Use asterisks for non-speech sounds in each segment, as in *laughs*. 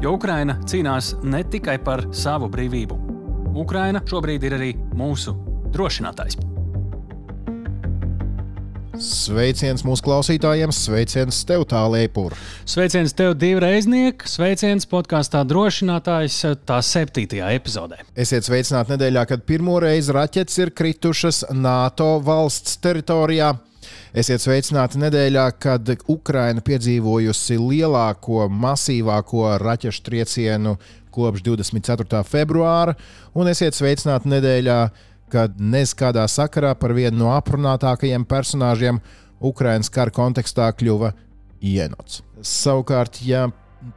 Jo Ukraina cīnās ne tikai par savu brīvību. Ukraina šobrīd ir arī mūsu drošinātājs. Sveiciens mūsu klausītājiem, sveiciens tev, Tālēpūr. Sveiciens tev, divi reiznieki, sveiciens podkāstā drošinātājs, tā septītajā epizodē. Esiet sveicināti nedēļā, kad pirmo reizi raķetes ir kritušas NATO valsts teritorijā. Esiet sveicināti nedēļā, kad Ukraina piedzīvojusi lielāko, masīvāko raķešu triecienu kopš 24. februāra, un esiet sveicināti nedēļā, kad nez kādā sakarā par vienu no aprunātākajiem personāžiem Ukraiņas kara kontekstā kļuva Ienots. Savukārt, ja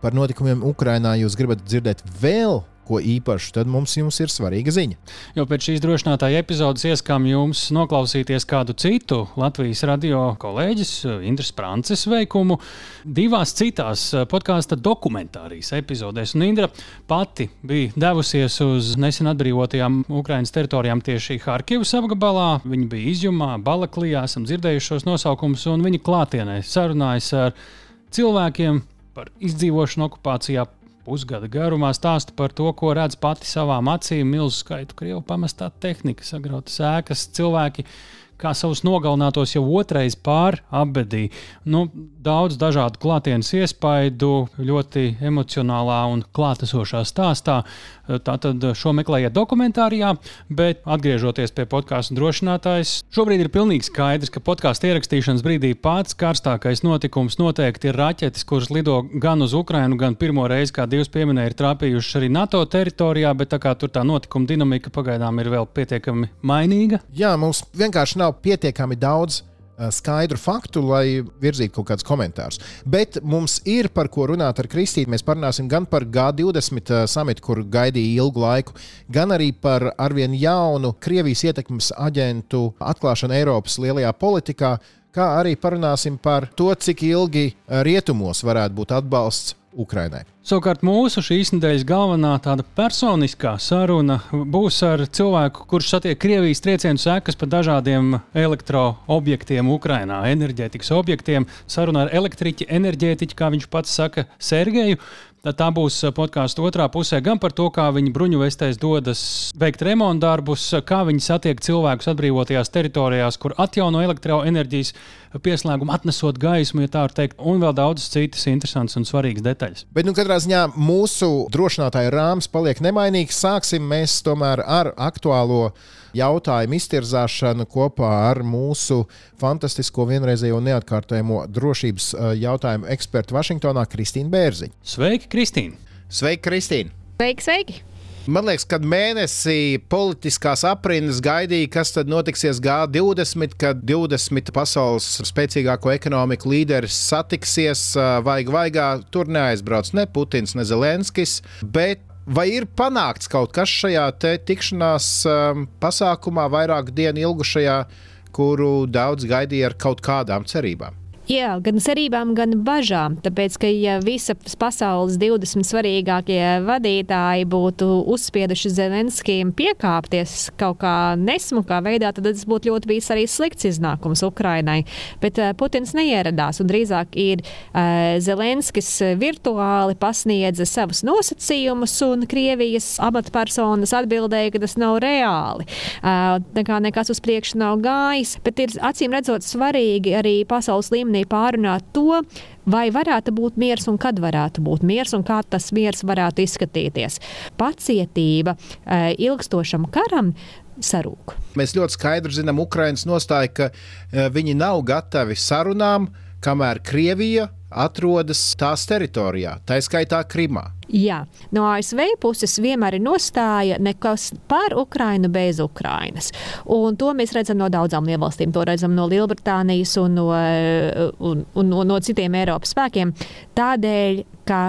par notikumiem Ukrajinā jūs gribat dzirdēt vēl ko īpašu, tad mums ir svarīga ziņa. Jo pēc šīs drošinātāja epizodes ieskām jums noklausīties kādu citu Latvijas radio kolēģis, Indras Frances veikumu, divās citās podkāstu dokumentārijas epizodēs. Un Indra pati bija devusies uz nesen atbrīvotajām Ukraiņas teritorijām tieši Harkivas apgabalā. Viņa bija izjumā, Balaklijā, esam dzirdējuši šos nosaukumus, un viņa klātienē sarunājas ar cilvēkiem par izdzīvošanu okupācijā, pusgada garumā stāsta par to, ko redz pati savām acīm, milzu skaitu krievu pamestā tehnika, sagrautas ēkas, cilvēki kā savus nogalinātos jau otrais pāri apbedī. Nu, daudz dažādu klātienes iespaidu, ļoti emocionālā un klātesošā stāstā. Tātad šo meklējiet dokumentārijā, bet atgriežoties pie podkāstu drošinātājas, šobrīd ir pilnīgi skaidrs, ka podkāstu ierakstīšanas brīdī pats karstākais notikums noteikti ir raķetes, kuras lido gan uz Ukrajinu, gan pirmo reizi, kā divas pieminēja, ir trāpījušas arī NATO teritorijā, bet tā kā tur tā notikuma dinamika pagaidām ir vēl pietiekami mainīga. Jā, mums vienkārši nav pietiekami daudz skaidru faktu, lai virzītu kaut kādus komentārus. Bet mums ir par ko runāt ar Kristīnu. Mēs parunāsim gan par G20 samitu, kur gaidīja ilgu laiku, gan arī par arvien jaunu Krievijas ietekmes aģentu atklāšanu Eiropas lielajā politikā, kā arī parunāsim par to, cik ilgi rietumos varētu būt atbalsts Ukrainai. Savukārt mūsu šīs nedēļas galvenā tāda personiskā saruna būs ar cilvēku, kurš satiek Krievijas triecienu sekas pa dažādiem elektroobjektiem Ukrajinā, enerģētikas objektiem. Saruna ar elektriķi, enerģētiķi, kā viņš pats saka, Sergeju. Tā būs podkāstu otrā pusē gan par to, kā viņi bruņuvestēs dodas veikt remontu darbus, kā viņi satiek cilvēkus atbrīvotajās teritorijās, kur atjauno elektroenerģijas pieslēgumu, atnesot gaismu, ja tā var teikt, un vēl daudzas citas interesantas un svarīgas detaļas. Bet, nu, katrā ziņā mūsu drošinātāja rāms paliek nemainīgs. Sāksim mēs tomēr ar aktuālo jautājumu iztirzāšanu kopā ar mūsu fantastisko vienreizējo neatkārtojamo drošības eh, jautājumu ekspertu Vašingtonā Kristīnu Bērziņu. Sveiki, Kristīne! Sveiki, Kristīne! Sveiki, sveiki! Man liekas, kad mēnesī politiskās aprindas gaidīja, kas tad notiksies G20, kad 20 pasaules spēcīgāko ekonomiku līderis satiksies, eh, vajag vaigā, tur neaizbrauc ne Putins, ne Zelenskis. Bet Vai ir panākts kaut kas šajā tikšanās um, pasākumā, vairāk dienu ilgušajā, kuru daudz gaidīja ar kaut kādām cerībām? Jā, gan cerībām, gan bažām. Tāpēc, ka ja visas pasaules 20 svarīgākie vadītāji būtu uzspieduši Zelenskijam piekāpties kaut kā nesmukā veidā, tad tas būtu ļoti bijis arī slikts iznākums Ukrainai. Bet uh, Putins neieradās un drīzāk ir uh, Zelenskis virtuāli pasniedza savus nosacījumus, un Krievijas amatpersonas atbildēja, ka tas nav reāli. Uh, nekā nekas uz priekšu nav gājis, bet ir acīm redzot svarīgi arī pasaules līmenī līmenī pārunāt to, vai varētu būt miers un kad varētu būt miers un kā tas miers varētu izskatīties. Pacietība e, ilgstošam karam sarūk. Mēs ļoti skaidri zinām Ukraiņas nostāju, ka e, viņi nav gatavi sarunām, kamēr Krievija atrodas tās teritorijā, tā skaitā Krimā. Jā, no ASV puses vienmēr ir nostāja nekas par Ukrainu bez Ukrainas. Un to mēs redzam no daudzām lielvalstīm. To redzam no Lielbritānijas un no, un, un, un no citiem Eiropas spēkiem. Tādēļ, ka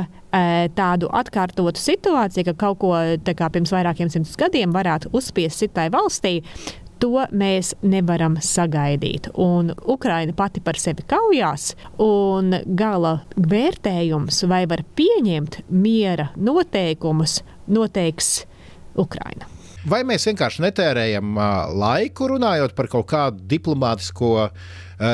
tādu atkārtotu situāciju, ka kaut ko kā, pirms vairākiem simtus gadiem varētu uzspiest citai valstī. To mēs nevaram sagaidīt. Un Ukraina pati par sevi kaujās, un gala vērtējums, vai var pieņemt miera noteikumus, noteiks Ukraina. Vai mēs vienkārši netērējam laiku runājot par kaut kādu diplomātisko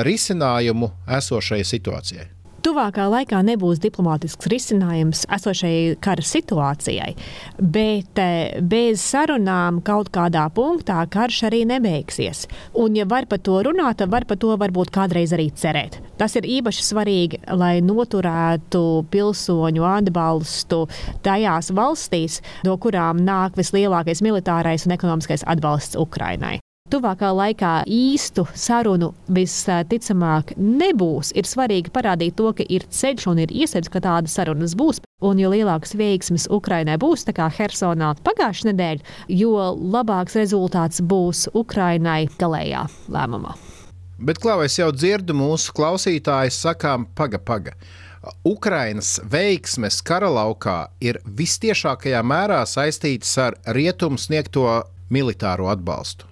risinājumu esošajai situācijai? Tuvākā laikā nebūs diplomātisks risinājums esošajai kara situācijai, bet eh, bez sarunām kaut kādā punktā karš arī nebeigsies. Un, ja var par to runāt, tad var par to varbūt kādreiz arī cerēt. Tas ir īpaši svarīgi, lai noturētu pilsoņu atbalstu tajās valstīs, no kurām nāk vislielākais militārais un ekonomiskais atbalsts Ukrainai tuvākā laikā īstu sarunu visticamāk nebūs. Ir svarīgi parādīt to, ka ir ceļš un ir iespējams, ka tādas sarunas būs. Un jo lielākas veiksmes Ukrainai būs, tā kā Helsonā pagājušajā nedēļā, jo labāks rezultāts būs Ukrainai galējā lēmumā. Bet, kā es jau dzirdu, mūsu klausītājs sakām, paga, paga. Ukrainas veiksmes kara laukā ir vistiešākajā mērā saistītas ar rietumu sniegto militāro atbalstu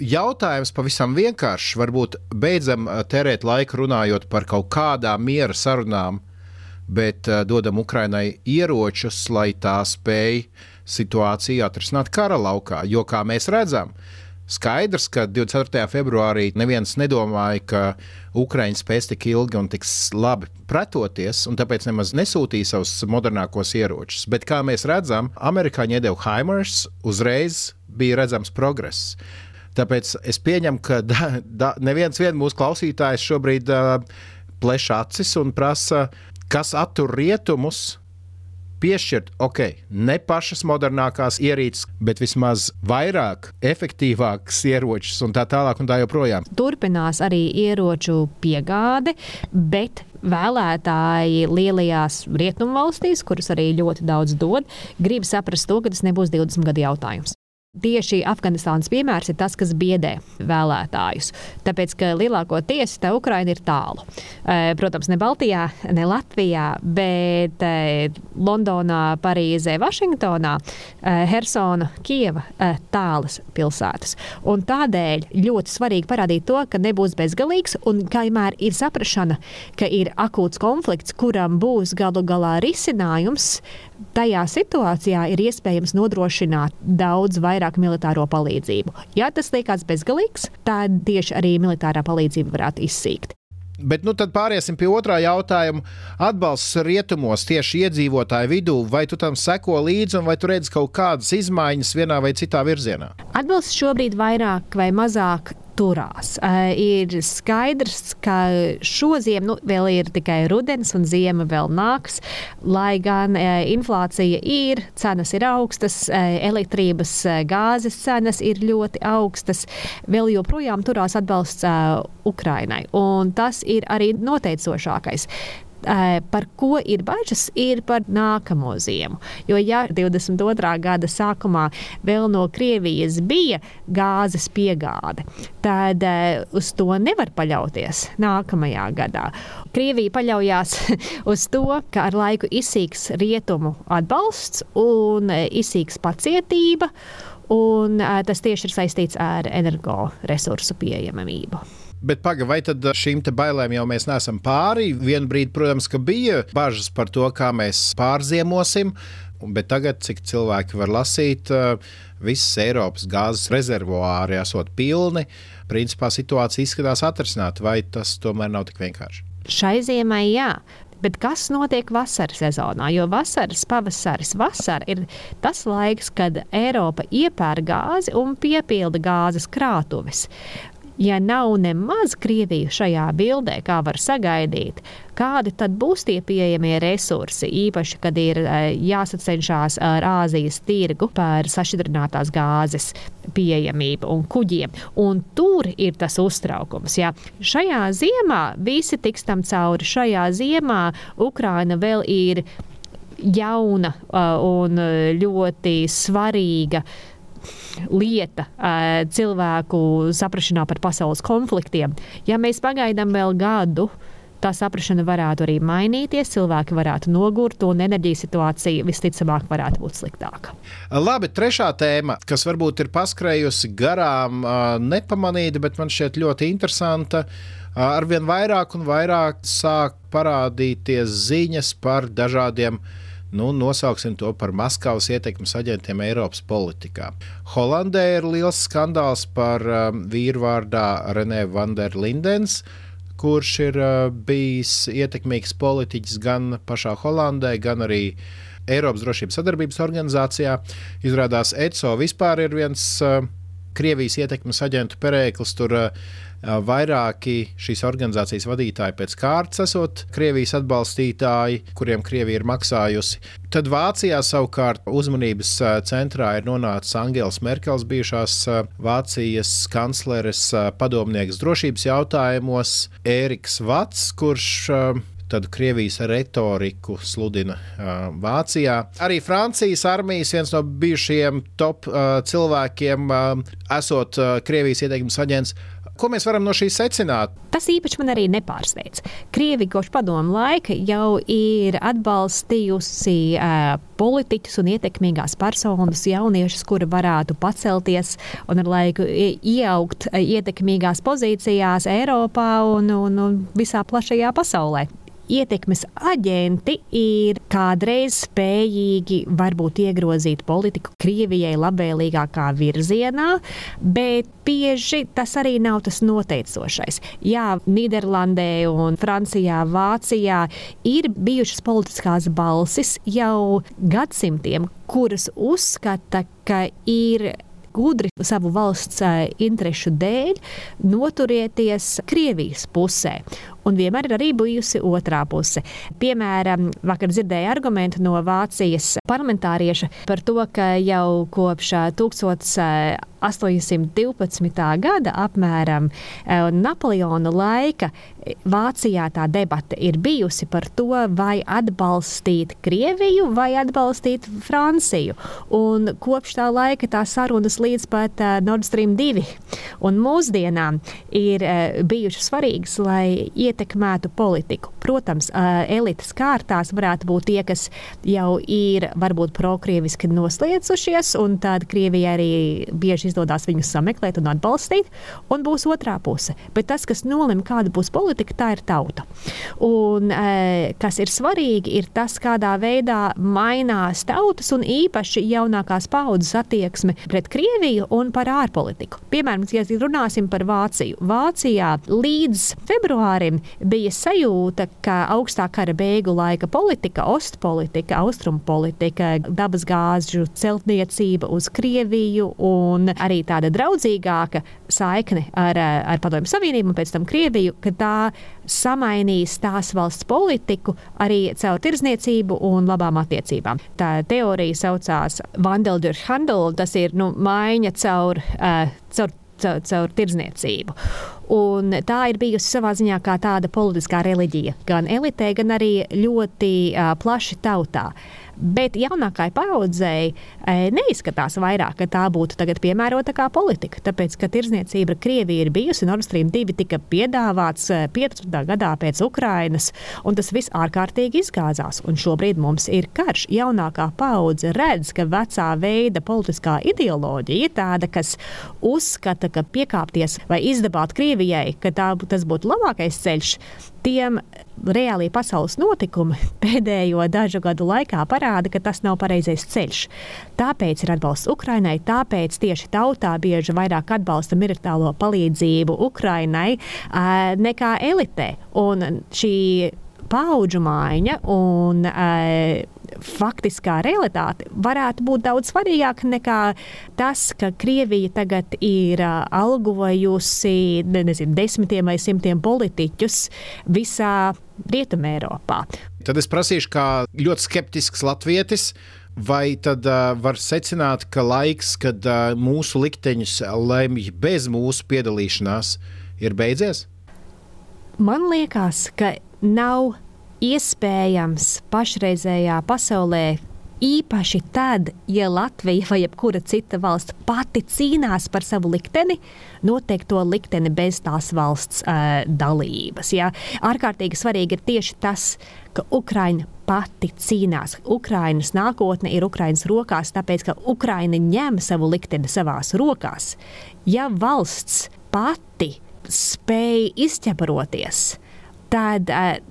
jautājums pavisam vienkāršs. Varbūt beidzam eh, tērēt laiku runājot par kaut kādām miera sarunām, bet uh, dodam Ukrainai ieročus, lai tā spēj situāciju atrisināt kara laukā. Jo, kā mēs redzam, skaidrs, ka 24. februārī neviens nedomāja, ka Ukraiņa spēs tik ilgi un tik labi pretoties, un tāpēc nemaz nesūtīja savus modernākos ieročus. Bet, kā mēs redzam, amerikāņi iedeva Haimers, uzreiz bija redzams progress. Tāpēc es pieņemu, ka *laughs* da, da, neviens mūsu klausītājs šobrīd uh, pleš acis un prasa, kas attur rietumus. Piešķirt, ok, ne pašas modernākās ierīces, bet vismaz vairāk, efektīvākas ieročus un tā tālāk un tā joprojām. Turpinās arī ieroču piegāde, bet vēlētāji lielajās rietumvalstīs, kuras arī ļoti daudz dod, grib saprast to, ka tas nebūs 20 gadu jautājums. Tieši Afganistānas piemērs ir tas, kas biedē vēlētājus. Tāpēc, ka lielākoties tā Ukraina ir tālu. E, protams, ne Baltijā, ne Latvijā, bet e, Londonā, Parīzē, Vašingtonā, e, Helsona, Kieva - tālas pilsētas. Un tādēļ ļoti svarīgi parādīt to, ka nebūs bezgalīgs un kamēr ir saprašana, ka ir akūts konflikts, kuram būs galu galā risinājums, tajā situācijā ir iespējams nodrošināt daudz vairāk militāro palīdzību. Ja tas liekas bezgalīgs, tad tieši arī militārā palīdzība varētu izsīkt. Bet nu, tad pāriesim pie otrā jautājuma. Atbalsts rietumos tieši iedzīvotāju vidū, vai tu tam seko līdzi, un vai tu redzi kaut kādas izmaiņas vienā vai citā virzienā? Atbalsts šobrīd vairāk vai mazāk turās. Uh, ir skaidrs, ka šodien nu, vēl ir tikai rudens un ziema vēl nāks, lai gan uh, inflācija ir, cenas ir augstas, uh, elektrības, uh, gāzes cenas ir ļoti augstas, vēl joprojām turās atbalsts uh, Ukrainai. Un tas ir arī noteicošākais par ko ir bažas, ir par nākamo ziemu. Jo, ja 22. gada sākumā vēl no Krievijas bija gāzes piegāde, tad uz to nevar paļauties nākamajā gadā. Krievija paļaujas *laughs* uz to, ka ar laiku izsīks rietumu atbalsts un izsīks pacietība, un tas tieši ir saistīts ar energoresursu pieejamību. Bet pagaidi, vai tad šīm bailēm jau mēs neesam pāri? Vienu brīdi, protams, bija bažas par to, kā mēs pārziemosim. Bet tagad, cik cilvēki var lasīt, visas Eiropas gāzes rezervuāri esot pilni. Principā situācija izskatās atrisināta, vai tas tomēr nav tik vienkārši? Šai ziemai, jā. Bet kas notiek vasaras sezonā? Jo vasaras, pavasaris, vasara ir tas laiks, kad Eiropa iepērk gāzi un piepilda gāzes krātuves ja nav nemaz Krievija šajā bildē, kā var sagaidīt, kādi tad būs tie pieejamie resursi, īpaši, kad ir e, jāsacenšas ar Āzijas tirgu par sašķidrinātās gāzes pieejamību un kuģiem. Un tur ir tas uztraukums. Ja. Šajā ziemā visi tiks tam cauri. Šajā ziemā Ukraina vēl ir jauna un ļoti svarīga lieta cilvēku saprašanā par pasaules konfliktiem. Ja mēs pagaidām vēl gadu, tā saprāšana varētu arī mainīties, cilvēki varētu nogurt, un enerģijas situācija visticamāk varētu būt sliktāka. Labi, trešā tēma, kas varbūt ir paskrējusi garām, nepamanīta, bet man šķiet ļoti interesanta. Arvien vairāk un vairāk sāk parādīties ziņas par dažādiem nu, nosauksim to par Maskavas ietekmes aģentiem Eiropas politikā. Holandē ir liels skandāls par um, vīru vārdā Renē Vanderlindens, kurš ir uh, bijis ietekmīgs politiķis gan pašā Holandē, gan arī Eiropas drošības sadarbības organizācijā. Izrādās, ECO vispār ir viens uh, Krievijas ietekmes aģentu perēklis. Tur uh, vairāki šīs organizācijas vadītāji pēc kārtas esot Krievijas atbalstītāji, kuriem Krievija ir maksājusi. Tad Vācijā savukārt uzmanības centrā ir nonācis Angels Merkels, bijušās Vācijas kancleres padomnieks drošības jautājumos, Ēriks Vats, kurš tad Krievijas retoriku sludina uh, Vācijā. Arī Francijas armijas viens no bijušajiem top uh, cilvēkiem, uh, esot uh, Krievijas ieteikums aģents, Ko mēs varam no šīs secināt? Tas īpaši man arī nepārsteidz. Krievi kopš padomu laika jau ir atbalstījusi uh, politiķus un ietekmīgās personas, jauniešus, kuri varētu pacelties un ar laiku ieaugt ietekmīgās pozīcijās Eiropā un, un, un visā plašajā pasaulē ietekmes aģenti ir kādreiz spējīgi varbūt iegrozīt politiku Krievijai labvēlīgākā virzienā, bet bieži tas arī nav tas noteicošais. Jā, Nīderlandē, un Francijā, Vācijā ir bijušas politiskās balsis jau gadsimtiem, kuras uzskata, ka ir gudri savu valsts interesu dēļ noturieties Krievijas pusē un vienmēr ir arī bijusi otrā puse. Piemēram, vakar dzirdēju argumentu no Vācijas parlamentārieša par to, ka jau kopš 1812. gada apmēram Napoleona laika Vācijā tā debata ir bijusi par to, vai atbalstīt Krieviju vai atbalstīt Franciju. Un kopš tā laika tā sarunas līdz pat Nord Stream 2 un mūsdienām ir bijušas svarīgas, lai ietekmētu politiku. Protams, elites kārtās varētu būt tie, kas jau ir varbūt prokrieviski noslēdzušies, un tad Krievijai arī bieži izdodas viņus sameklēt un atbalstīt, un būs otrā puse. Bet tas, kas nolem, kāda būs politika, tā ir tauta. Un kas ir svarīgi, ir tas, kādā veidā mainās tautas un īpaši jaunākās paudzes attieksme pret Krieviju un par ārpolitiku. Piemēram, ja runāsim par Vāciju. Vācijā līdz februārim bija sajūta, ka augstā kara beigu laika politika, ostpolitika, austrumpolitika, dabasgāžu celtniecība uz Krieviju un arī tāda draudzīgāka saikne ar, ar Padomju Savienību un pēc tam Krieviju, ka tā samainīs tās valsts politiku arī caur tirzniecību un labām attiecībām. Tā teorija saucās Vandeldurhandel, tas ir nu, maiņa caur, uh, caur caur, caur tirdzniecību. Un tā ir bijusi savā ziņā kā tāda politiskā reliģija, gan elitē, gan arī ļoti uh, plaši tautā. Bet jaunākai paudzei e, neizskatās vairāk, ka tā būtu piemērota kā politika. Tāpēc, ka tirzniecība ar Krieviju ir bijusi, Nord Stream 2 tika piedāvāts 15. E, gadā pēc Ukrainas, un tas viss ārkārtīgi izgāzās. Un šobrīd mums ir karš. Jaunākā paudze redz, ka vecā veida politiskā ideoloģija ir tāda, kas uzskata, ka piekāpties vai izdabāt Krievijai, ka tā, tas būtu labākais ceļš tiem reālie pasaules notikumi *laughs* pēdējo dažu gadu laikā parāda, ka tas nav pareizais ceļš. Tāpēc ir atbalsts Ukrainai, tāpēc tieši tautā bieži vairāk atbalsta militāro palīdzību Ukrainai nekā elitē. Un šī paudžu maiņa un faktiskā realitāte varētu būt daudz svarīgāka nekā tas, ka Krievija tagad ir algojusi nezinu, desmitiem vai simtiem politiķus visā Rietumē Eiropā. Tad es prasīšu, kā ļoti skeptisks latvietis. Vai tad uh, var secināt, ka laiks, kad uh, mūsu likteņus lemj bez mūsu piedalīšanās, ir beidzies? Man liekas, ka nav iespējams pašreizējā pasaulē Īpaši tad, ja Latvija vai jebkura cita valsts pati cīnās par savu likteni, noteikto likteni bez tās valsts uh, dalības. Ja? Ārkārtīgi svarīgi ir tieši tas, ka Ukraina pati cīnās. Ukrainas nākotne ir Ukrainas rokās, tāpēc ka Ukraina ņem savu likteni savās rokās. Ja valsts pati spēj izķeparoties, tad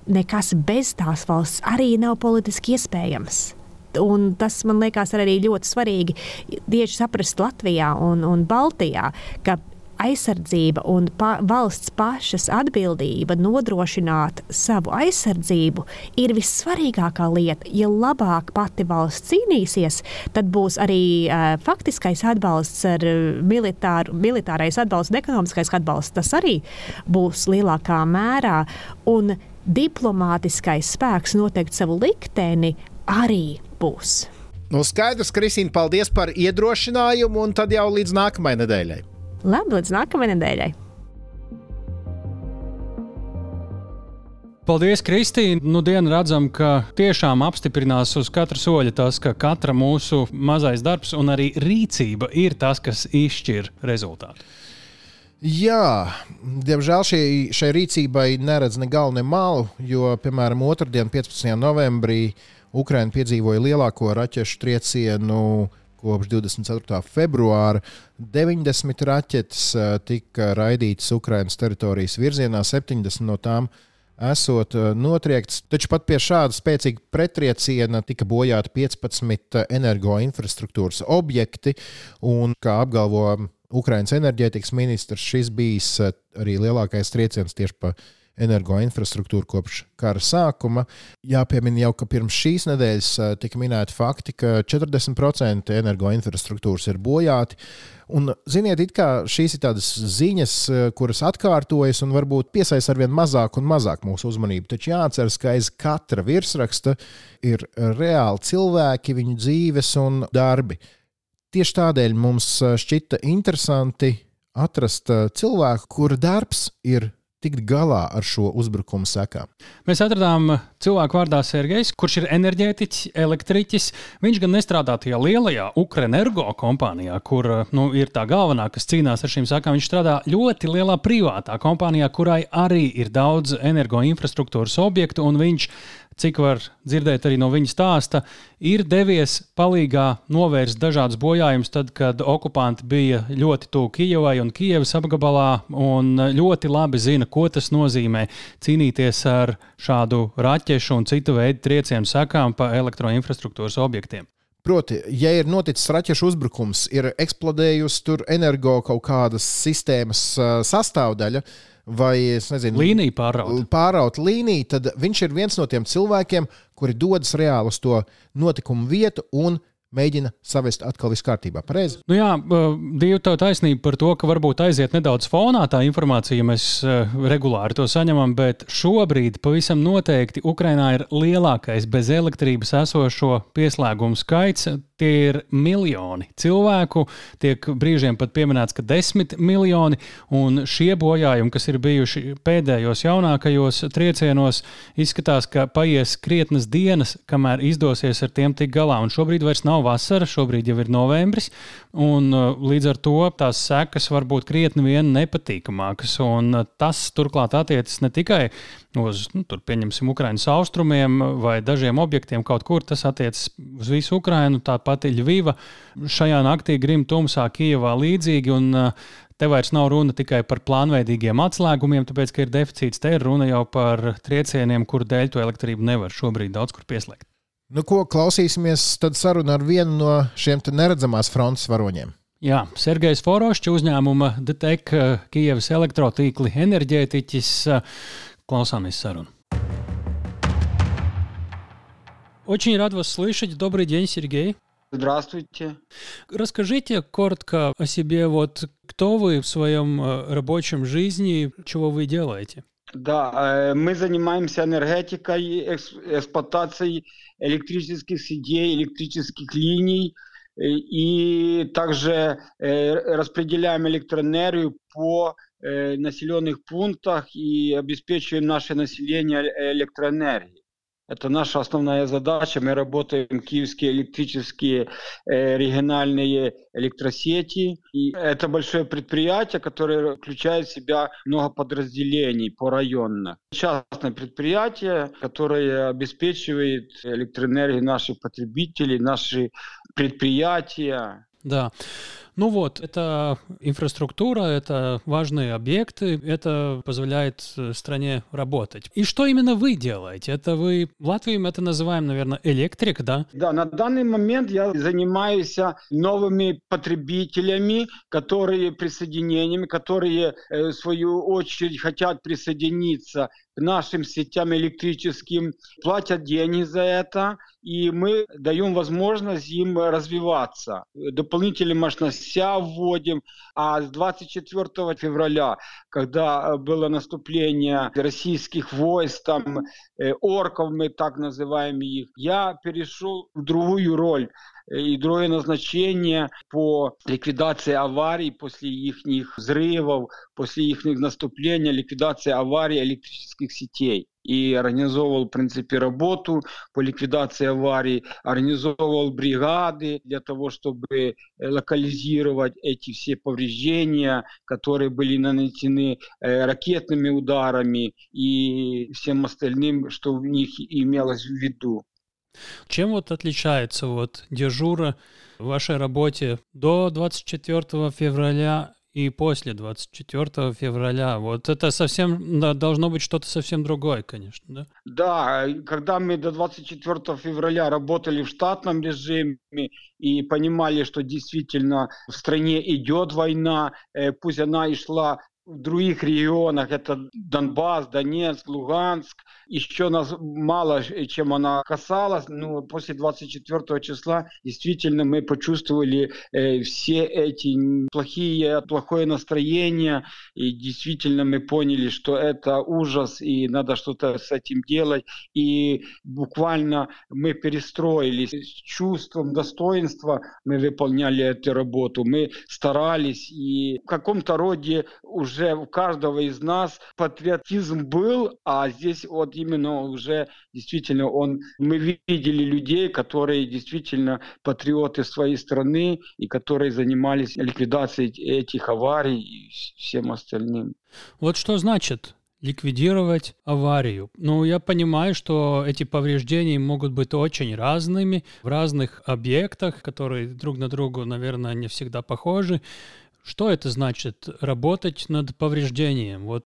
nekas bez tās valsts arī nav politiski iespējams. Un tas man liekas arī ļoti svarīgi tieši saprast Latvijā un, un Baltijā, ka aizsardzība un pa, valsts pašas atbildība nodrošināt savu aizsardzību ir vissvarīgākā lieta. Ja labāk pati valsts cīnīsies, tad būs arī uh, faktiskais atbalsts ar militāru, militārais atbalsts un ekonomiskais atbalsts. Tas arī būs lielākā mērā. Un diplomātiskais spēks noteikt savu likteni arī būs. Nu, skaidrs, Kristīne, paldies par iedrošinājumu, un tad jau līdz nākamajai nedēļai. Labi, līdz nākamajai nedēļai. Paldies, Kristīne. Nu, dienu redzam, ka tiešām apstiprinās uz katra soļa tas, ka katra mūsu mazais darbs un arī rīcība ir tas, kas izšķir rezultātu. Jā, diemžēl šī, šai rīcībai neredz ne galu, ne malu, jo, piemēram, otrdien, 15. novembrī, Ukraina piedzīvoja lielāko raķešu triecienu kopš 24. februāra. 90 raķetes eh, tika raidītas Ukraiņas teritorijas virzienā, 70 no tām esot eh, notriekts. Taču pat pie šāda spēcīga pretrieciena tika bojāti 15 energoinfrastruktūras objekti. Un, kā apgalvo Ukraiņas enerģētikas ministrs, šis bijis eh, arī lielākais trieciens tieši pa energoinfrastruktūru kopš kara sākuma. Jāpiemina jau, ka pirms šīs nedēļas tika minēti fakti, ka 40% energoinfrastruktūras ir bojāti. Un, ziniet, it kā šīs ir tādas ziņas, kuras atkārtojas un varbūt piesaista arvien mazāk un mazāk mūsu uzmanību. Taču jāatcerās, ka aiz katra virsraksta ir reāli cilvēki, viņu dzīves un darbi. Tieši tādēļ mums šķita interesanti atrast cilvēku, kura darbs ir tikt galā ar šo uzbrukumu sekām? Mēs atradām cilvēku vārdā Sergejs, kurš ir enerģētiķis, elektriķis. Viņš gan nestrādā tajā lielajā Ukrenergo kompānijā, kur nu, ir tā galvenā, kas cīnās ar šīm sekām. Viņš strādā ļoti lielā privātā kompānijā, kurai arī ir daudz energoinfrastruktūras objektu, un viņš cik var dzirdēt arī no viņa stāsta, ir devies palīgā novērst dažādus bojājumus, tad, kad okupanti bija ļoti tuvu Kijavai un Kijavas apgabalā, un ļoti labi zina, ko tas nozīmē cīnīties ar šādu raķešu un citu veidu triecienu sekām pa elektroinfrastruktūras objektiem. Proti, ja ir noticis raķešu uzbrukums, ir eksplodējusi tur energo kaut kādas sistēmas sastāvdaļa, vai nezinu, līniju pāraut. pāraut līniju, tad viņš ir viens no tiem cilvēkiem, kuri dodas reāli uz to notikumu vietu un mēģina savest atkal viss kārtībā. Pareizi? Nu jā, divi tev taisnība par to, ka varbūt aiziet nedaudz fonā tā informācija, mēs regulāri to saņemam, bet šobrīd pavisam noteikti Ukrainā ir lielākais bez elektrības esošo pieslēgumu skaits. Tie ir miljoni cilvēku, tiek brīžiem pat pieminēts, ka desmit miljoni, un šie bojājumi, kas ir bijuši pēdējos jaunākajos triecienos, izskatās, ka paies krietnas dienas, kamēr izdosies ar tiem tikt galā. Un šobrīd vairs nav vasara, šobrīd jau ir novembris, un uh, līdz ar to tās sekas var būt krietni vien nepatīkamākas. Un uh, tas turklāt attiecas ne tikai uz, nu, tur, pieņemsim, Ukraiņas austrumiem vai dažiem objektiem kaut kur. Tas attiecas uz visu Ukrainu, tāpat Ļuviva. Šajā naktī grim tumsā Kijavā līdzīgi. Un, Te vairs nav runa tikai par plānveidīgiem atslēgumiem, tāpēc, ka ir deficīts. Te ir runa jau par triecieniem, kur dēļ to elektrību nevar šobrīd daudz kur pieslēgt. Nu, ko klausīsimies tad sarunu ar vienu no šiem neredzamās frontes varoņiem? Jā, Sergejs Forošs, uzņēmuma DTEK, Kijavas elektrotīkli enerģētiķis. Klausāmies sarunu. Очень рад вас слышать. Добрый день, Сергей. Здравствуйте. Расскажите коротко о себе. Вот кто вы в своем э, рабочем жизни, чего вы делаете? Да, э, мы занимаемся энергетикой, эксплуатацией электрических сетей, электрических линий э, и также распределяем электроэнергию по населенных пунктах и обеспечиваем наше население электроэнергией. Это наша основная задача. Мы работаем киевские электрические э, региональные электросети. И это большое предприятие, которое включает в себя много подразделений по районно. Частное предприятие, которое обеспечивает электроэнергию наших потребителей, наши предприятия. Да. Ну вот, это инфраструктура, это важные объекты, это позволяет э, стране работать. И что именно вы делаете? Это вы, в Латвии мы это называем, наверное, электрик, да? Да, на данный момент я занимаюсь новыми потребителями, которые присоединениями, которые, э, в свою очередь, хотят присоединиться нашим сетям электрическим, платят деньги за это, и мы даем возможность им развиваться. Дополнительные мощности вводим, а с 24 февраля, когда было наступление российских войск, там, э, орков мы так называем их, я перешел в другую роль и другое назначение по ликвидации аварий после их взрывов, после их наступления, ликвидации аварий электрических сетей и организовывал, в принципе, работу по ликвидации аварий, организовывал бригады для того, чтобы э, локализировать эти все повреждения, которые были нанесены э, ракетными ударами и всем остальным, что в них имелось в виду. Чем вот отличается вот дежура в вашей работе до 24 февраля и после 24 февраля. Вот это совсем да, должно быть что-то совсем другое, конечно, да? Да, когда мы до 24 февраля работали в штатном режиме и понимали, что действительно в стране идет война, э, пусть она и шла в других регионах, это Донбасс, Донецк, Луганск, еще нас мало чем она касалась, но после 24 числа действительно мы почувствовали э, все эти плохие, плохое настроение, и действительно мы поняли, что это ужас, и надо что-то с этим делать, и буквально мы перестроились. С чувством достоинства, мы выполняли эту работу, мы старались, и в каком-то роде уже у каждого из нас патриотизм был, а здесь вот именно уже действительно он, мы видели людей, которые действительно патриоты своей страны и которые занимались ликвидацией этих аварий и всем остальным. Вот что значит ликвидировать аварию. Ну, я понимаю, что эти повреждения могут быть очень разными в разных объектах, которые друг на друга, наверное, не всегда похожи. Что это значит работать над повреждением? Вот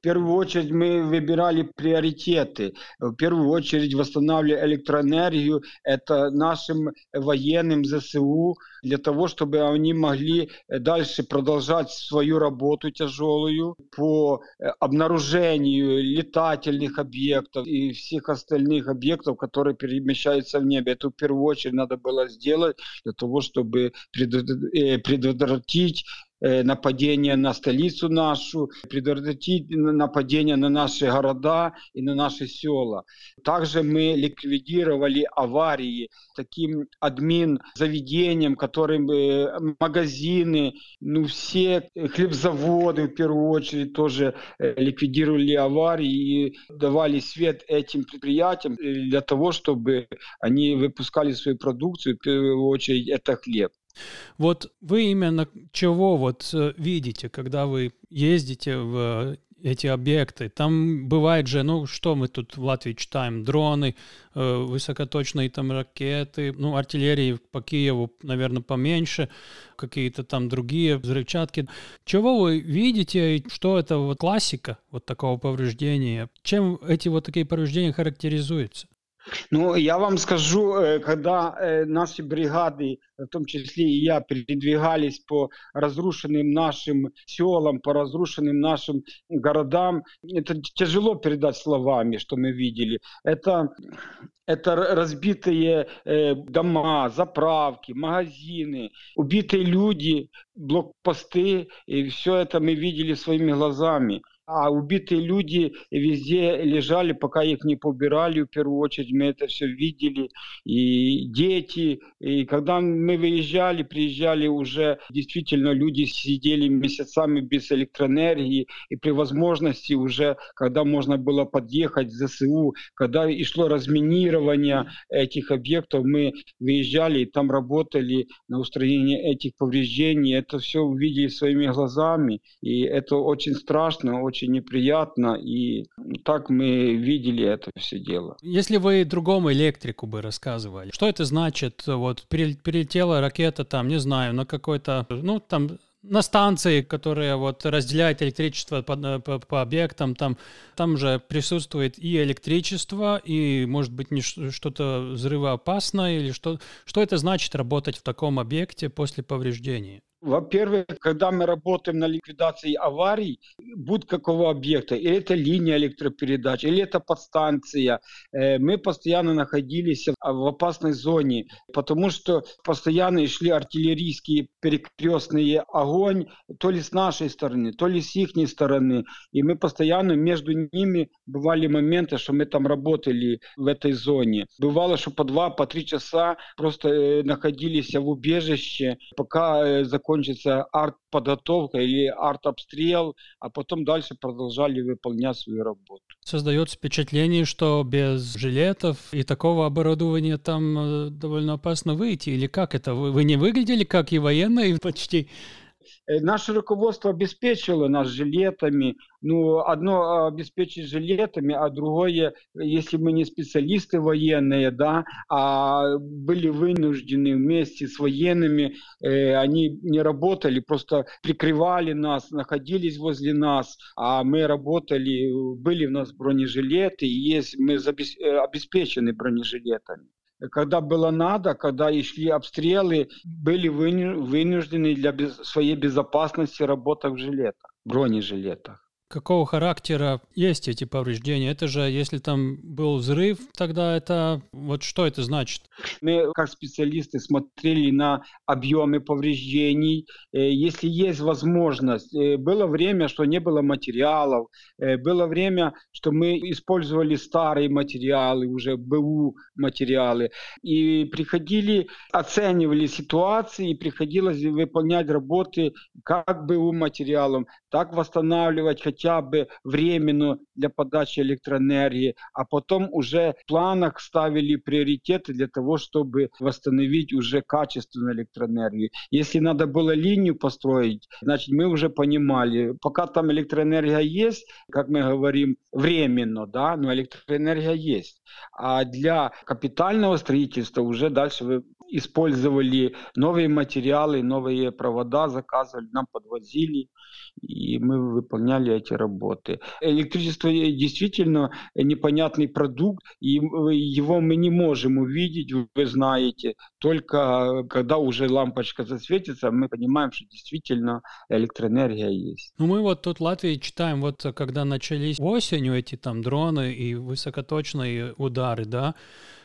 в первую очередь мы выбирали приоритеты. В первую очередь восстанавливали электроэнергию. Это нашим военным ЗСУ для того, чтобы они могли дальше продолжать свою работу тяжелую по обнаружению летательных объектов и всех остальных объектов, которые перемещаются в небе. Это в первую очередь надо было сделать для того, чтобы э, предотвратить Нападения на столицу нашу, предотвратить нападения на наши города и на наши села. Также мы ликвидировали аварии таким админ заведением, которым э, магазины, ну все хлебзаводы в первую очередь тоже ликвидировали аварии и давали свет этим предприятиям для того, чтобы они выпускали свою продукцию, в первую очередь это хлеб. Вот вы именно чего вот э, видите, когда вы ездите в эти объекты. Там бывает же, ну что мы тут в Латвии читаем, дроны, э, высокоточные там ракеты, ну артиллерии по Киеву, наверное, поменьше, какие-то там другие взрывчатки. Чего вы видите, что это вот классика вот такого повреждения? Чем эти вот такие повреждения характеризуются? Ну, я вам скажу, э, когда э, наши бригады, в том числе и я, передвигались по разрушенным нашим селам, по разрушенным нашим городам, это тяжело передать словами, что мы видели. Это, это разбитые э, дома, заправки, магазины, убитые люди, блокпосты, и все это мы видели своими глазами. А убитые люди везде лежали, пока их не побирали, в первую очередь. Мы это все видели, и дети, и когда мы выезжали, приезжали уже, действительно люди сидели месяцами без электроэнергии, и при возможности уже, когда можно было подъехать в ЗСУ, когда и шло разминирование этих объектов, мы выезжали и там работали на устранение этих повреждений, это все увидели своими глазами, и это очень страшно, очень неприятно, и так мы видели это все дело. Если вы другому электрику бы рассказывали, что это значит? Вот перелетела ракета там, не знаю, на какой-то, ну там на станции, которая вот разделяет электричество по, по, по объектам, там, там же присутствует и электричество, и, может быть, не что-то взрывоопасное, или что, что это значит работать в таком объекте после повреждения? Во-первых, когда мы работаем на ликвидации аварий, будь какого объекта, или это линия электропередач, или это подстанция, э, мы постоянно находились в опасной зоне, потому что постоянно шли артиллерийские перекрестные огонь, то ли с нашей стороны, то ли с их стороны. И мы постоянно между ними бывали моменты, что мы там работали в этой зоне. Бывало, что по два, по три часа просто э, находились в убежище, пока э, закончилось закончится арт-подготовка или арт-обстрел, а потом дальше продолжали выполнять свою работу. Создается впечатление, что без жилетов и такого оборудования там э, довольно опасно выйти. Или как это? Вы не выглядели как и военные *laughs* почти? Э, наше руководство обеспечило нас жилетами. Ну, одно обеспечить жилетами, а другое, если мы не специалисты военные, да, а были вынуждены вместе с военными, э, они не работали, просто прикрывали нас, находились возле нас, а мы работали, были у нас бронежилеты, и есть, мы э, обеспечены бронежилетами когда было надо, когда и шли обстрелы, были вынуждены для своей безопасности работать в жилетах, бронежилетах какого характера есть эти повреждения? Это же, если там был взрыв, тогда это... Вот что это значит? Мы, как специалисты, смотрели на объемы повреждений. Э, если есть возможность, э, было время, что не было материалов, э, было время, что мы использовали старые материалы, уже БУ материалы, и приходили, оценивали ситуации, и приходилось выполнять работы как БУ материалом, так восстанавливать хотя бы временно для подачи электроэнергии, а потом уже в планах ставили приоритеты для того, чтобы восстановить уже качественную электроэнергию. Если надо было линию построить, значит мы уже понимали, пока там электроэнергия есть, как мы говорим, временно, да, но электроэнергия есть. А для капитального строительства уже дальше вы использовали новые материалы, новые провода, заказывали, нам подвозили, и мы выполняли эти работы. Электричество действительно непонятный продукт, и его мы не можем увидеть, вы знаете, только когда уже лампочка засветится, мы понимаем, что действительно электроэнергия есть. Ну мы вот тут в Латвии читаем, вот когда начались осенью эти там дроны и высокоточные удары, да,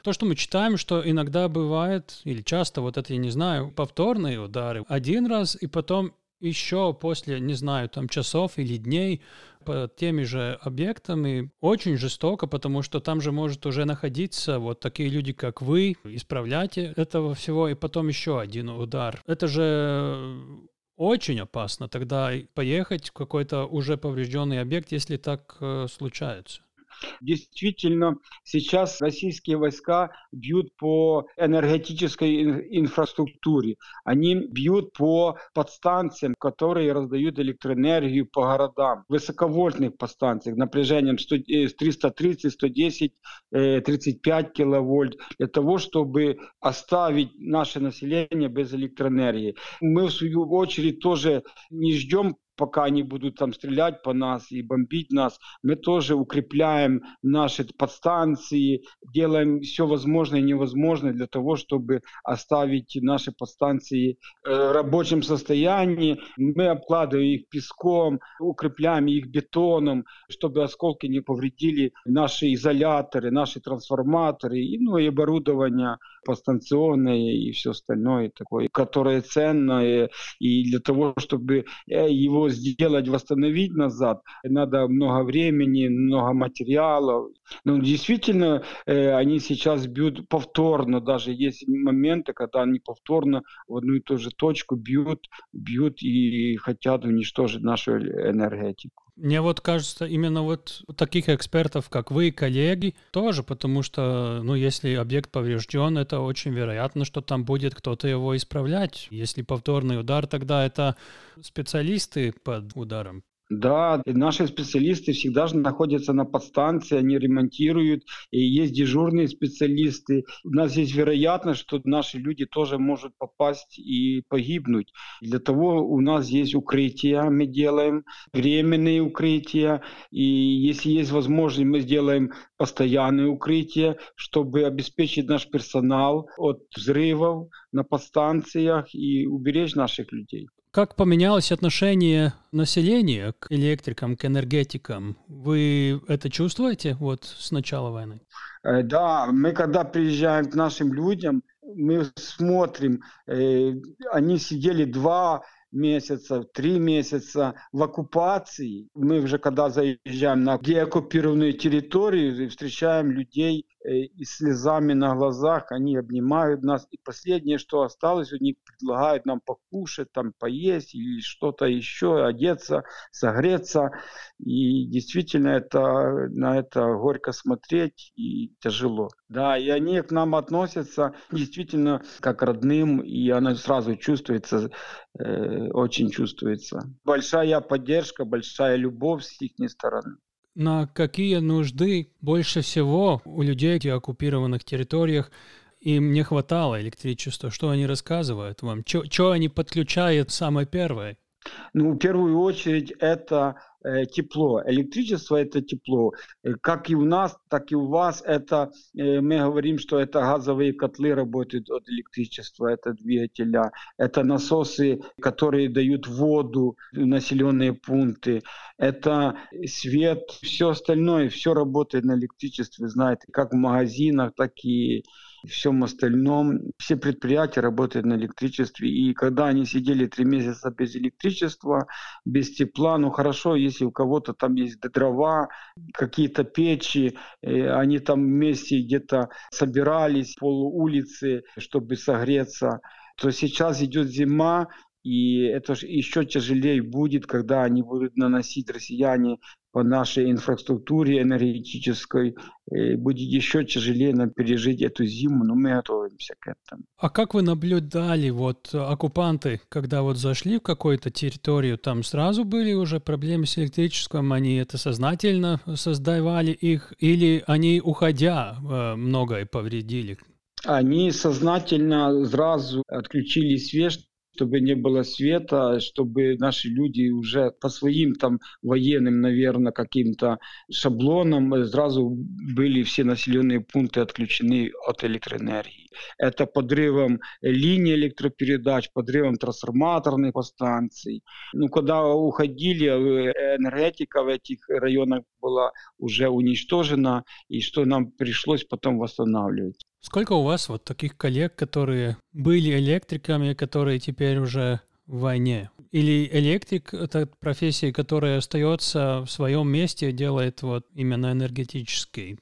то, что мы читаем, что иногда бывает, или часто, вот это я не знаю, повторные удары. Один раз, и потом еще после, не знаю, там часов или дней по теми же объектами очень жестоко, потому что там же может уже находиться вот такие люди, как вы, исправлять этого всего, и потом еще один удар. Это же очень опасно тогда поехать в какой-то уже поврежденный объект, если так э, случается. Действительно, сейчас российские войска бьют по энергетической инфраструктуре. Они бьют по подстанциям, которые раздают электроэнергию по городам. Высоковольтных подстанциях напряжением 330, 110, 35 киловольт для того, чтобы оставить наше население без электроэнергии. Мы, в свою очередь, тоже не ждем пока они будут там стрелять по нас и бомбить нас, мы тоже укрепляем наши подстанции, делаем все возможное и невозможное для того, чтобы оставить наши подстанции э, в рабочем состоянии. Мы обкладываем их песком, укрепляем их бетоном, чтобы осколки не повредили наши изоляторы, наши трансформаторы ну, и оборудование подстанционное и все остальное такое, которое ценное. И для того, чтобы э, его сделать, восстановить назад, надо много времени, много материалов. Ну, действительно, э, они сейчас бьют повторно, даже есть моменты, когда они повторно в одну и ту же точку бьют, бьют и хотят уничтожить нашу энергетику. Мне вот кажется, именно вот таких экспертов, как вы, коллеги, тоже, потому что, ну, если объект поврежден, это очень вероятно, что там будет кто-то его исправлять. Если повторный удар, тогда это специалисты под ударом. Да, наши специалисты всегда же находятся на подстанции, они ремонтируют, и есть дежурные специалисты. У нас есть вероятность, что наши люди тоже могут попасть и погибнуть. Для того у нас есть укрытия, мы делаем временные укрытия, и если есть возможность, мы сделаем постоянные укрытия, чтобы обеспечить наш персонал от взрывов на подстанциях и уберечь наших людей. Как поменялось отношение населения к электрикам, к энергетикам? Вы это чувствуете вот с начала войны? Э, да, мы когда приезжаем к нашим людям, мы смотрим, э, они сидели два месяца, три месяца в оккупации. Мы уже когда заезжаем на деоккупированную территорию, встречаем людей и слезами на глазах, они обнимают нас. И последнее, что осталось, у них предлагают нам покушать, там поесть или что-то еще, одеться, согреться. И действительно это, на это горько смотреть и тяжело. Да, и они к нам относятся действительно как родным, и она сразу чувствуется, э, очень чувствуется. Большая поддержка, большая любовь с их стороны. На какие нужды больше всего у людей в оккупированных территориях им не хватало электричества? Что они рассказывают вам? Что они подключают самое первое? Ну, в первую очередь, это тепло. Электричество – это тепло. Э, как и у нас, так и у вас. Это, э, мы говорим, что это газовые котлы работают от электричества, это двигателя. Это насосы, которые дают воду в населенные пункты. Это свет, все остальное, все работает на электричестве, знаете, как в магазинах, так и всем остальном. Все предприятия работают на электричестве. И когда они сидели три месяца без электричества, без тепла, ну хорошо, если у кого-то там есть дрова, какие-то печи, э, они там вместе где-то собирались пол улицы, чтобы согреться, то сейчас идет зима, и это еще тяжелее будет, когда они будут наносить россияне по нашей инфраструктуре энергетической. И будет еще тяжелее нам пережить эту зиму, но мы готовимся к этому. А как вы наблюдали, вот оккупанты, когда вот зашли в какую-то территорию, там сразу были уже проблемы с электричеством, они это сознательно создавали их, или они, уходя, э, многое повредили? Они сознательно сразу отключили свет, чтобы не было света, чтобы наши люди уже по своим там военным, наверное, каким-то шаблонам сразу были все населенные пункты отключены от электроэнергии. Это подрывом линий электропередач, подрывом трансформаторных подстанций. Ну, когда уходили, э, энергетика в этих районах была уже уничтожена, и что нам пришлось потом восстанавливать. Сколько у вас вот таких коллег, которые были электриками, которые теперь уже в войне? Или электрик — это профессия, которая остается в своем месте, делает вот именно энергетический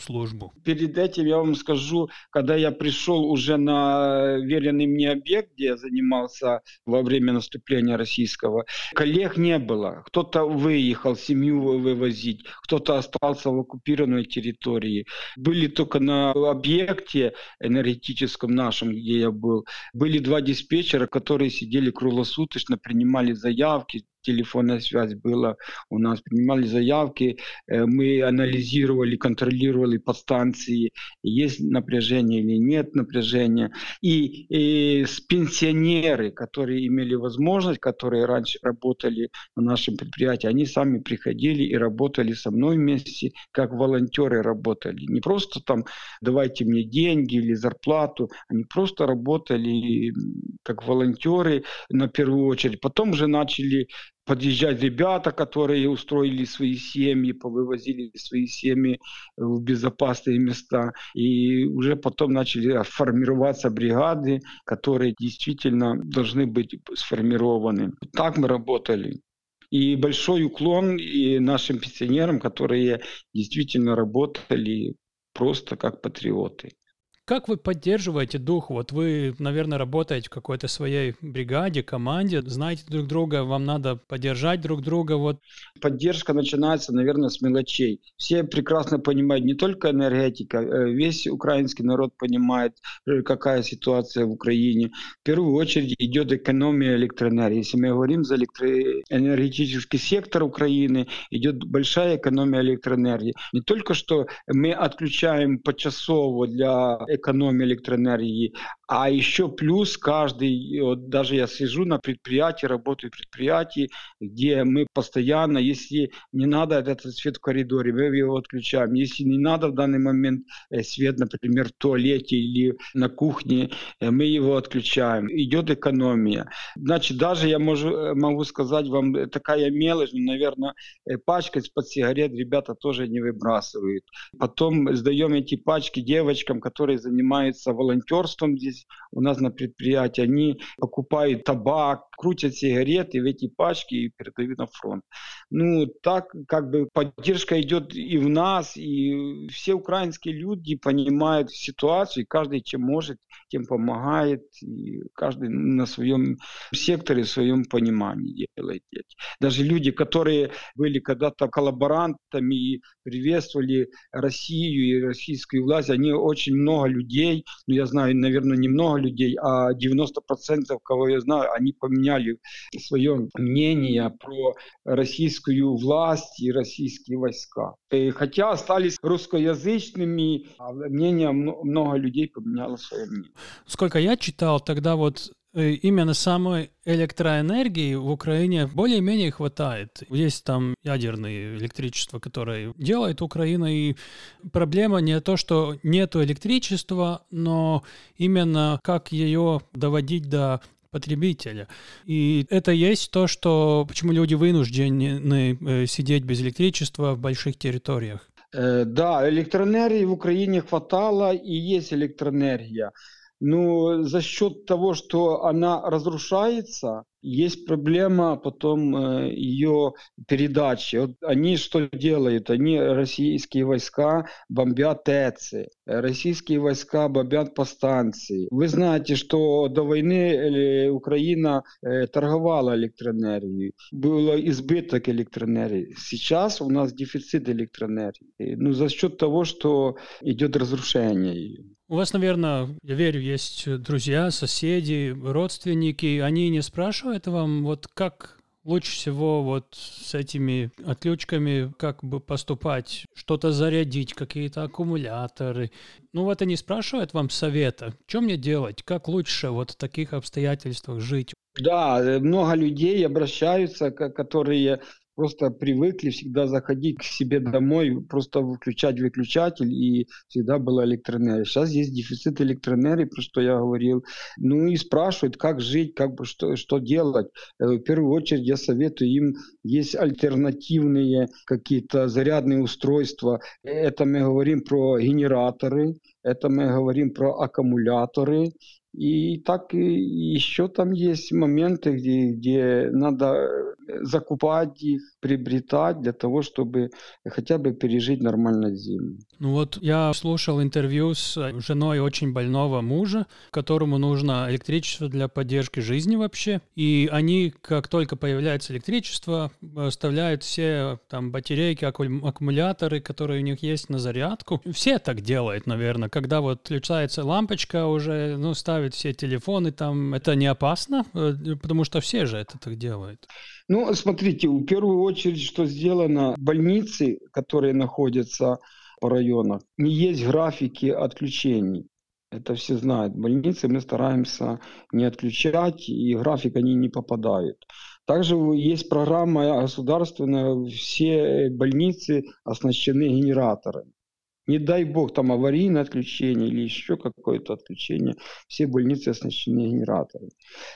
службу? Перед этим я вам скажу, когда я пришел уже на веренный мне объект, где я занимался во время наступления российского, коллег не было. Кто-то выехал семью вывозить, кто-то остался в оккупированной территории. Были только на объекте энергетическом нашем, где я был, были два диспетчера, которые сидели круглосуточно, принимали заявки, телефонная связь была, у нас принимали заявки, э, мы анализировали, контролировали подстанции, есть напряжение или нет напряжения. И, и пенсионеры, которые имели возможность, которые раньше работали на нашем предприятии, они сами приходили и работали со мной вместе, как волонтеры работали. Не просто там давайте мне деньги или зарплату, они просто работали как волонтеры на первую очередь. Потом уже начали подъезжать ребята, которые устроили свои семьи, повывозили свои семьи в безопасные места. И уже потом начали формироваться бригады, которые действительно должны быть сформированы. Так мы работали. И большой уклон и нашим пенсионерам, которые действительно работали просто как патриоты. Как вы поддерживаете дух? Вот вы, наверное, работаете в какой-то своей бригаде, команде, знаете друг друга, вам надо поддержать друг друга. Вот. Поддержка начинается, наверное, с мелочей. Все прекрасно понимают, не только энергетика, э, весь украинский народ понимает, э, какая ситуация в Украине. В первую очередь идет экономия электроэнергии. Если мы говорим за электроэнергетический сектор Украины, идет большая экономия электроэнергии. Не только что мы отключаем почасово для экономии электроэнергии. А еще плюс каждый, вот даже я сижу на предприятии, работаю в предприятии, где мы постоянно, если не надо этот свет в коридоре, мы его отключаем. Если не надо в данный момент э, свет, например, в туалете или на кухне, э, мы его отключаем. Идет экономия. Значит, даже я могу, э, могу сказать вам, такая мелочь, ну, наверное, пачка из-под сигарет ребята тоже не выбрасывают. Потом сдаем эти пачки девочкам, которые занимаются волонтерством здесь у нас на предприятии. Они покупают табак, крутят сигареты в эти пачки и передают на фронт. Ну, так как бы поддержка идет и в нас, и все украинские люди понимают ситуацию, и каждый чем может, тем помогает, и каждый на своем секторе, в своем понимании делает. Даже люди, которые были когда-то коллаборантами и приветствовали Россию и российскую власть, они очень много людей, ну я знаю, наверное, немного людей, а 90% кого я знаю, они поменяли свое мнение про российскую власть и российские войска. И хотя остались русскоязычными, а мнение много людей поменяло свое мнение. Сколько я читал, тогда вот Э, именно самой электроэнергии в Украине более-менее хватает. Есть там ядерное электричество, которое делает Украина, и проблема не то, что нет электричества, но именно как ее доводить до потребителя. И это есть то, что почему люди вынуждены э, сидеть без электричества в больших территориях. Э, да, электроэнергии в Украине хватало, и есть электроэнергия. Ну, за счет того, что она разрушается, есть проблема потом э, ее передачи. Вот они что делают? Они, российские войска, бомбят ТЭЦы. Российские войска бомбят по станции. Вы знаете, что до войны э, Украина э, торговала электроэнергией. Был избыток электроэнергии. Сейчас у нас дефицит электроэнергии. Ну, за счет того, что идет разрушение ее. У вас, наверное, я верю, есть друзья, соседи, родственники. Они не спрашивают вам, вот как лучше всего вот с этими отключками как бы поступать, что-то зарядить, какие-то аккумуляторы. Ну вот они спрашивают вам совета, что мне делать, как лучше вот в таких обстоятельствах жить. Да, э, много людей обращаются, которые просто привыкли всегда заходить к себе домой, просто включать выключатель, и всегда была электроэнергия. Сейчас есть дефицит электроэнергии, про что я говорил. Ну и спрашивают, как жить, как бы что, что делать. Э, в первую очередь я советую им, есть альтернативные какие-то зарядные устройства. Это мы говорим про генераторы, это мы говорим про аккумуляторы, и так и еще там есть моменты, где, где надо закупать их, приобретать для того, чтобы хотя бы пережить нормально зиму. Ну вот я слушал интервью с женой очень больного мужа, которому нужно электричество для поддержки жизни вообще. И они, как только появляется электричество, оставляют все там батарейки, аккумуляторы, которые у них есть на зарядку. Все так делают, наверное. Когда вот включается лампочка уже, ну, ставят все телефоны там. Это не опасно, э, потому что все же это так делают. Ну, смотрите, в первую очередь, что сделано, больницы, которые находятся по районам, не есть графики отключений. Это все знают. Больницы мы стараемся не отключать, и график они не попадают. Также есть программа государственная, все больницы оснащены генераторами. Не дай бог, там аварийное отключение или еще какое-то отключение, все больницы оснащены генераторами.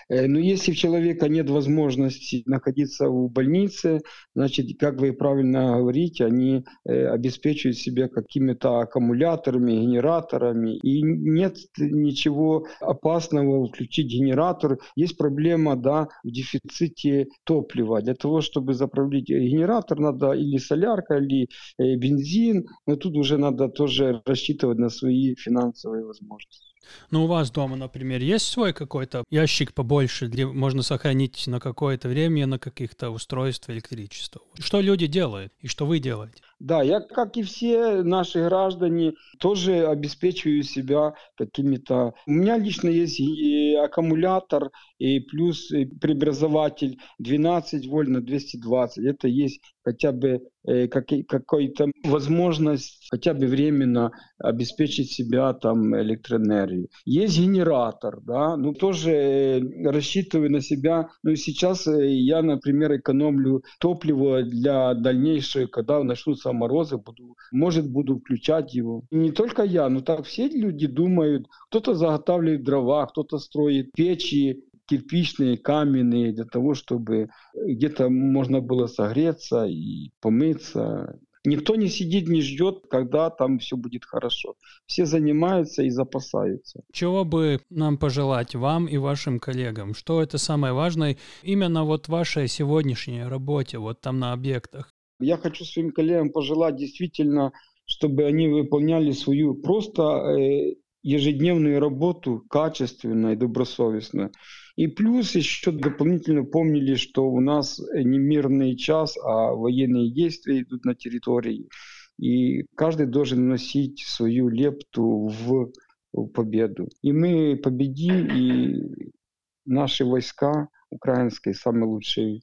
Э, но если у человека нет возможности находиться в больнице, значит, как вы правильно говорите, они э, обеспечивают себя какими-то аккумуляторами, генераторами, и нет ничего опасного включить генератор. Есть проблема да, в дефиците топлива. Для того, чтобы заправить генератор, надо или солярка, или э, бензин, но тут уже надо тоже рассчитывать на свои финансовые возможности. Ну, у вас дома, например, есть свой какой-то ящик побольше, где можно сохранить на какое-то время на каких-то устройств электричества? Что люди делают и что вы делаете? Да, я, как и все наши граждане, тоже обеспечиваю себя какими-то... У меня лично есть и аккумулятор, и плюс преобразователь 12 вольт на 220. Это есть хотя бы э, какая-то возможность хотя бы временно обеспечить себя там электроэнергией. Есть генератор, да, ну тоже э, рассчитываю на себя. Ну сейчас э, я, например, экономлю топливо для дальнейшего, когда начнутся морозы, буду, может, буду включать его. Не только я, но так все люди думают. Кто-то заготавливает дрова, кто-то строит печи, кирпичные, каменные, для того, чтобы где-то можно было согреться и помыться. Никто не сидит, не ждет, когда там все будет хорошо. Все занимаются и запасаются. Чего бы нам пожелать вам и вашим коллегам? Что это самое важное именно вот в вашей сегодняшней работе, вот там на объектах? Я хочу своим коллегам пожелать действительно, чтобы они выполняли свою просто э, ежедневную работу качественно и добросовестно. И плюс еще дополнительно помнили, что у нас не мирный час, а военные действия идут на территории. И каждый должен носить свою лепту в победу. И мы победим, и наши войска украинские самые лучшие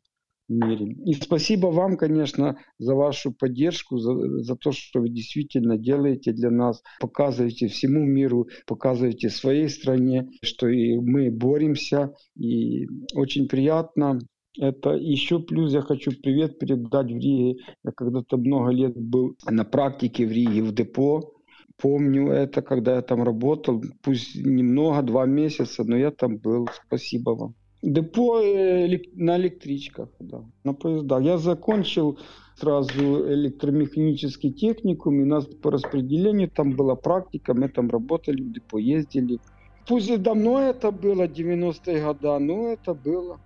мире. И спасибо вам, конечно, за вашу поддержку, за, за то, что вы действительно делаете для нас, показываете всему миру, показываете своей стране, что и мы боремся. И очень приятно это еще плюс я хочу привет передать в Риге. Я когда-то много лет был на практике в Риге, в депо. Помню это, когда я там работал. Пусть немного, два месяца, но я там был. Спасибо вам. Депо э, на электричках, да, на поездах. Я закончил сразу электромеханический техникум, и у нас по распределению там была практика, мы там работали, в депо ездили. Пусть давно это было, 90-е годы, но это было.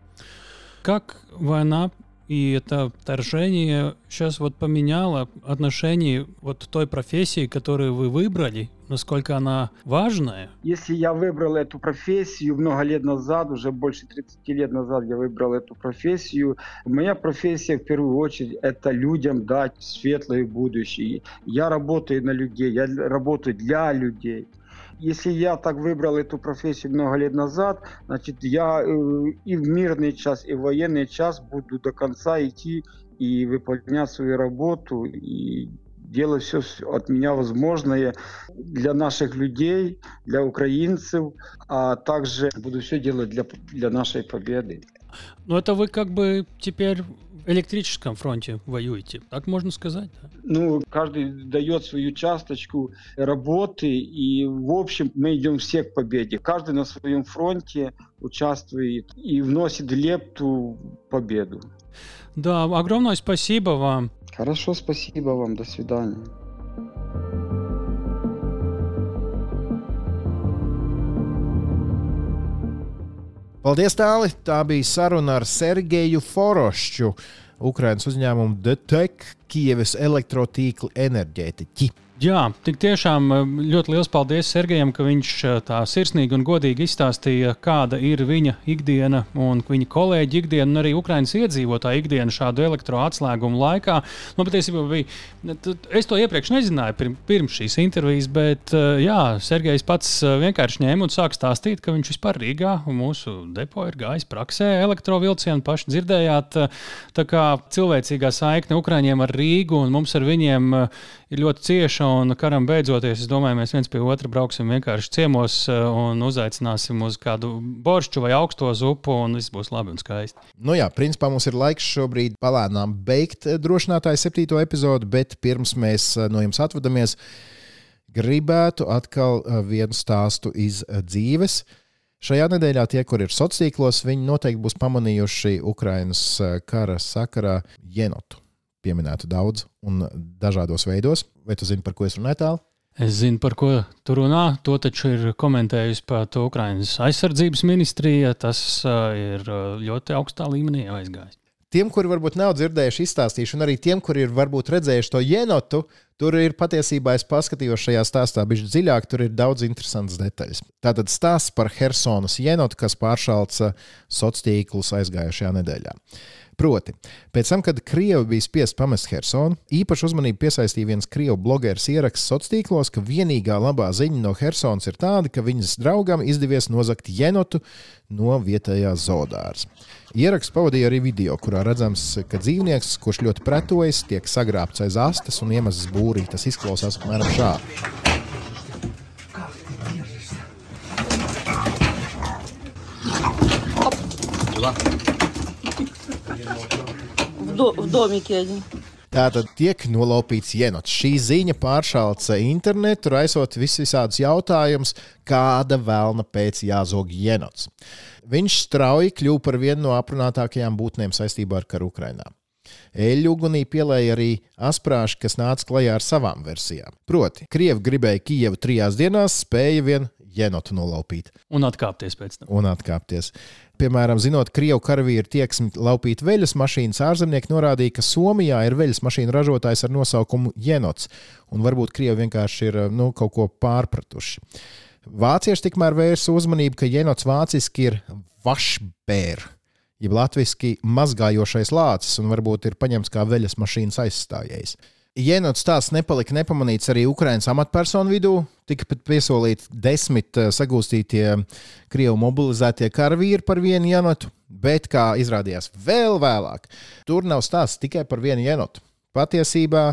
Как война и это вторжение сейчас вот поменяло отношение вот той профессии, которую вы выбрали, насколько она важная? Если я выбрал эту профессию много лет назад, уже больше 30 лет назад я выбрал эту профессию, моя профессия в первую очередь это людям дать светлое будущее. Я работаю на людей, я работаю для людей. Если я так выбрал эту профессию много лет назад, значит, я э, и в мирный час, и в военный час буду до конца идти и выполнять свою работу, и делать все от меня возможное для наших людей, для украинцев, а также буду все делать для, для нашей победы. Ну, это вы как бы теперь электрическом фронте воюете, так можно сказать? Да? Ну, каждый дает свою часточку работы, и, в общем, мы идем все к победе. Каждый на своем фронте участвует и вносит лепту в победу. Да, огромное спасибо вам. Хорошо, спасибо вам. До свидания. Paldies, Tāli! Tā bija saruna ar Sergeju Forošķu, Ukraiņas uzņēmumu DTEK, Kievas elektrotīkla enerģētiķi. Jā, tik tiešām eh, ļoti liels paldies Sergejam, ka viņš eh, tā sirsnīgi un godīgi izstāstīja, kāda ir viņa ikdiena un viņa kolēģi ikdiena, un arī Ukraiņas iedzīvotāja ikdiena šādu elektroatslēgumu laikā. Nu, patiesībā bija, es to iepriekš nezināju pirms šīs intervijas, bet eh, jā, Sergejs pats vienkārši ņēma un sāka stāstīt, ka viņš vispār Rīgā mūsu depo ir gājis praksē elektrovilcienu, paši dzirdējāt. Tā kā cilvēcīgā saikne Ukraiņiem ar Rīgu un mums ar viņiem ir ļoti cieša. Un karam beidzoties, es domāju, mēs viens pie otra brauksim vienkārši ciemos eh, un uzaicināsim uz kādu boršķu vai augsto zupu, un viss būs labi un skaisti. Nu jā, principā mums ir laiks šobrīd palēnām beigt eh, drošinātāju septīto epizodu, bet pirms mēs eh, no jums atvadamies. gribētu atkal vienu stāstu iz dzīves. Šajā nedēļā tie, kur ir sociālos tīklos, viņi noteikti būs pamanījuši Ukraiņas kara sakarā jenotu. Pieminētu daudz un dažādos veidos. Vai tu zini, par ko es runāju tālāk? Es zinu, par ko tu runā. To taču ir komentējusi pat Ukraiņas aizsardzības ministrija. Tas uh, ir ļoti augstā līmenī aizgājis. Tiem, kuri varbūt nav dzirdējuši, izstāstīšu, un arī tiem, kuri ir varbūt redzējuši to jenotu, tur ir patiesībā, es paskatījos šajā stāstā, bija dziļāk, tur ir daudz interesantas detaļas. Tātad stāsts par Helsonas jenotu, kas pāršālca sociālos tīklus aizgājušajā nedēļā. Proti, pēc tam, kad Krievi bija spiest pamest Hersonu, īpaši uzmanību piesaistīja viens krievu blogeris ieraksts sociālos tīklos, ka vienīgā labā ziņa no Hersonas ir tāda, ka viņas draugam izdevies nozagt jenotu no vietējās zoodāras. Ieraksts pavadīja arī video, kurā redzams, ka dzīvnieks, kurš ļoti pretojas, tiek sagrābts aiz astes un iemests būrī. Tas izklausās apmēram šādi до, в домике один. Tātad tiek nolaupīts jenots. Šī ziņa pāršāca internetu, raisot visādus jautājumus, kāda vēlna pēc jāzog jenots. Viņš strauji kļuva par vienu no aprunātākajām būtnēm saistībā ar karu Ukrajinā. Eļļu ugunī pielēja arī asprāši, kas nāca klajā ar savām versijām. Proti, Krievi gribēja Kijevu trijās dienās, spēja vien jenotu nolaupīt. Un atkāpties pēc tam. Un atkāpties. Piemēram, zinot, ka Krievijas karavīri tieksmi laupīt veļas mašīnas, ārzemnieki norādīja, ka Somijā ir veļas mašīnu ražotājs ar nosaukumu Jenots, un varbūt Krievi vienkārši ir nu, kaut ko pārpratuši. Vācieši tikmēr vērsa uzmanību, ka Jenots vāciski ir vašbēr, jeb latviešu mazgājošais lācis, un varbūt ir paņemts kā veļas mašīnas aizstājējs. Jēnots stāsts nepalika nepamanīts arī Ukraiņas amatpersonu vidū. Tika piesolīti desmit eh, sagūstītie krievu mobilizētie karavīri par vienu jēnotu, bet, kā izrādījās vēl vēlāk, tur nav stāsts tikai par vienu jēnotu. Patiesībā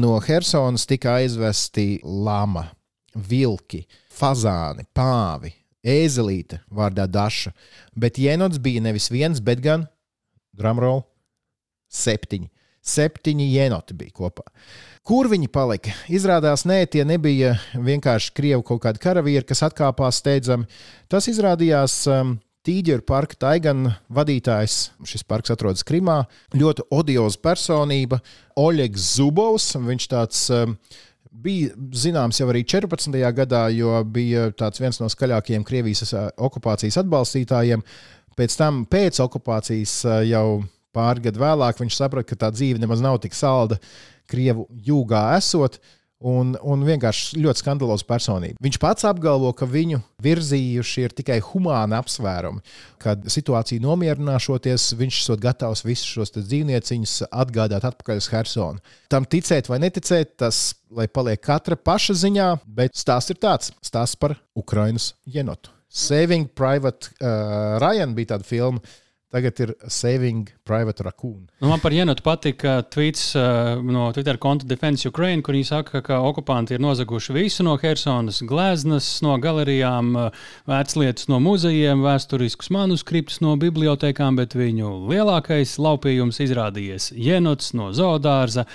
no Helsonas tika aizvesti lama, vilki, fazāni, pāvi, ēzelīte vārdā Daša. Bet jēnots bija nevis viens, bet gan drumroll septiņi. Septiņi jenoti bija kopā. Kur viņi palika? Izrādās, nē, tie nebija vienkārši krievu kaut kādi karavīri, kas atkāpās steidzami. Tas izrādījās um, Tīģeru parka taigana vadītājs. Šis parks atrodas Krimā. Ļoti odioza personība, Oļegs Zubovs. Viņš tāds um, bija zināms jau arī 14. gadā, jo bija viens no skaļākajiem Krievijas uh, okupācijas atbalstītājiem. Pēc tam, pēc okupācijas, uh, jau pāris gadu vēlāk viņš saprata, ka tā dzīve nemaz nav tik salda Krievu jūgā esot. Un, un vienkārši ļoti skandaloza personība. Viņš pats apgalvo, ka viņu virzījuši ir tikai humāni apsvērumi. Kad situācija nomierināšoties, viņš ir gatavs visus šos dzīvnieciņus atgādāt atpakaļ uz Hersonu. Tam ticēt vai neticēt, tas lai paliek katra paša ziņā, bet stāsts ir tāds - stāsts par Ukraiņas jenotu. Saving Private uh, Ryan bija tāda filma, Tagad ir Saving Private Raccoon. Nu, man par Jenotu patika tweets uh, no Twitter konta Defense Ukraine, kur viņi saka, ka okupanti ir nozaguši visu no Helsonas, gleznas no galerijām, uh, vērtslietas no muzejiem, vēsturiskus manuskriptus no bibliotekām, bet viņu lielākais laupījums izrādījies Jenots no zoodārza,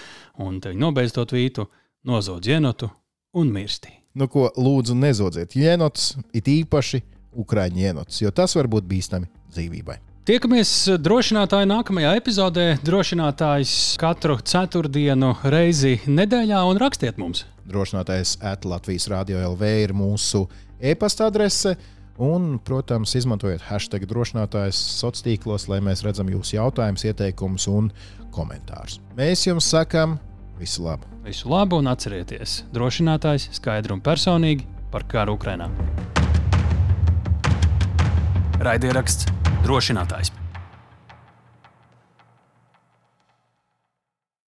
un viņi nobeidz to tvītu, nozodz Jenotu un mirstī. Nu, ko lūdzu nezodziet Jenots, it īpaši Ukrāņu Jenots, jo tas var būt bīstami dzīvībai. Tiekamies drošinātāji nākamajā epizodē. Drošinātājs katru ceturtdienu reizi nedēļā un rakstiet mums. Drošinātājs Latvijas Rādio LV ir mūsu e-pasta adrese. Un, protams, izmantojiet hashtag drošinātājs sociālos tīklos, lai mēs redzam jūsu jautājumus, ieteikumus un komentārus. Mēs jums sakām visu labu! Visu labu un atcerieties, drošinātājs skaidri un personīgi par karu Ukrajinā. Raidieraksts drošinātājs.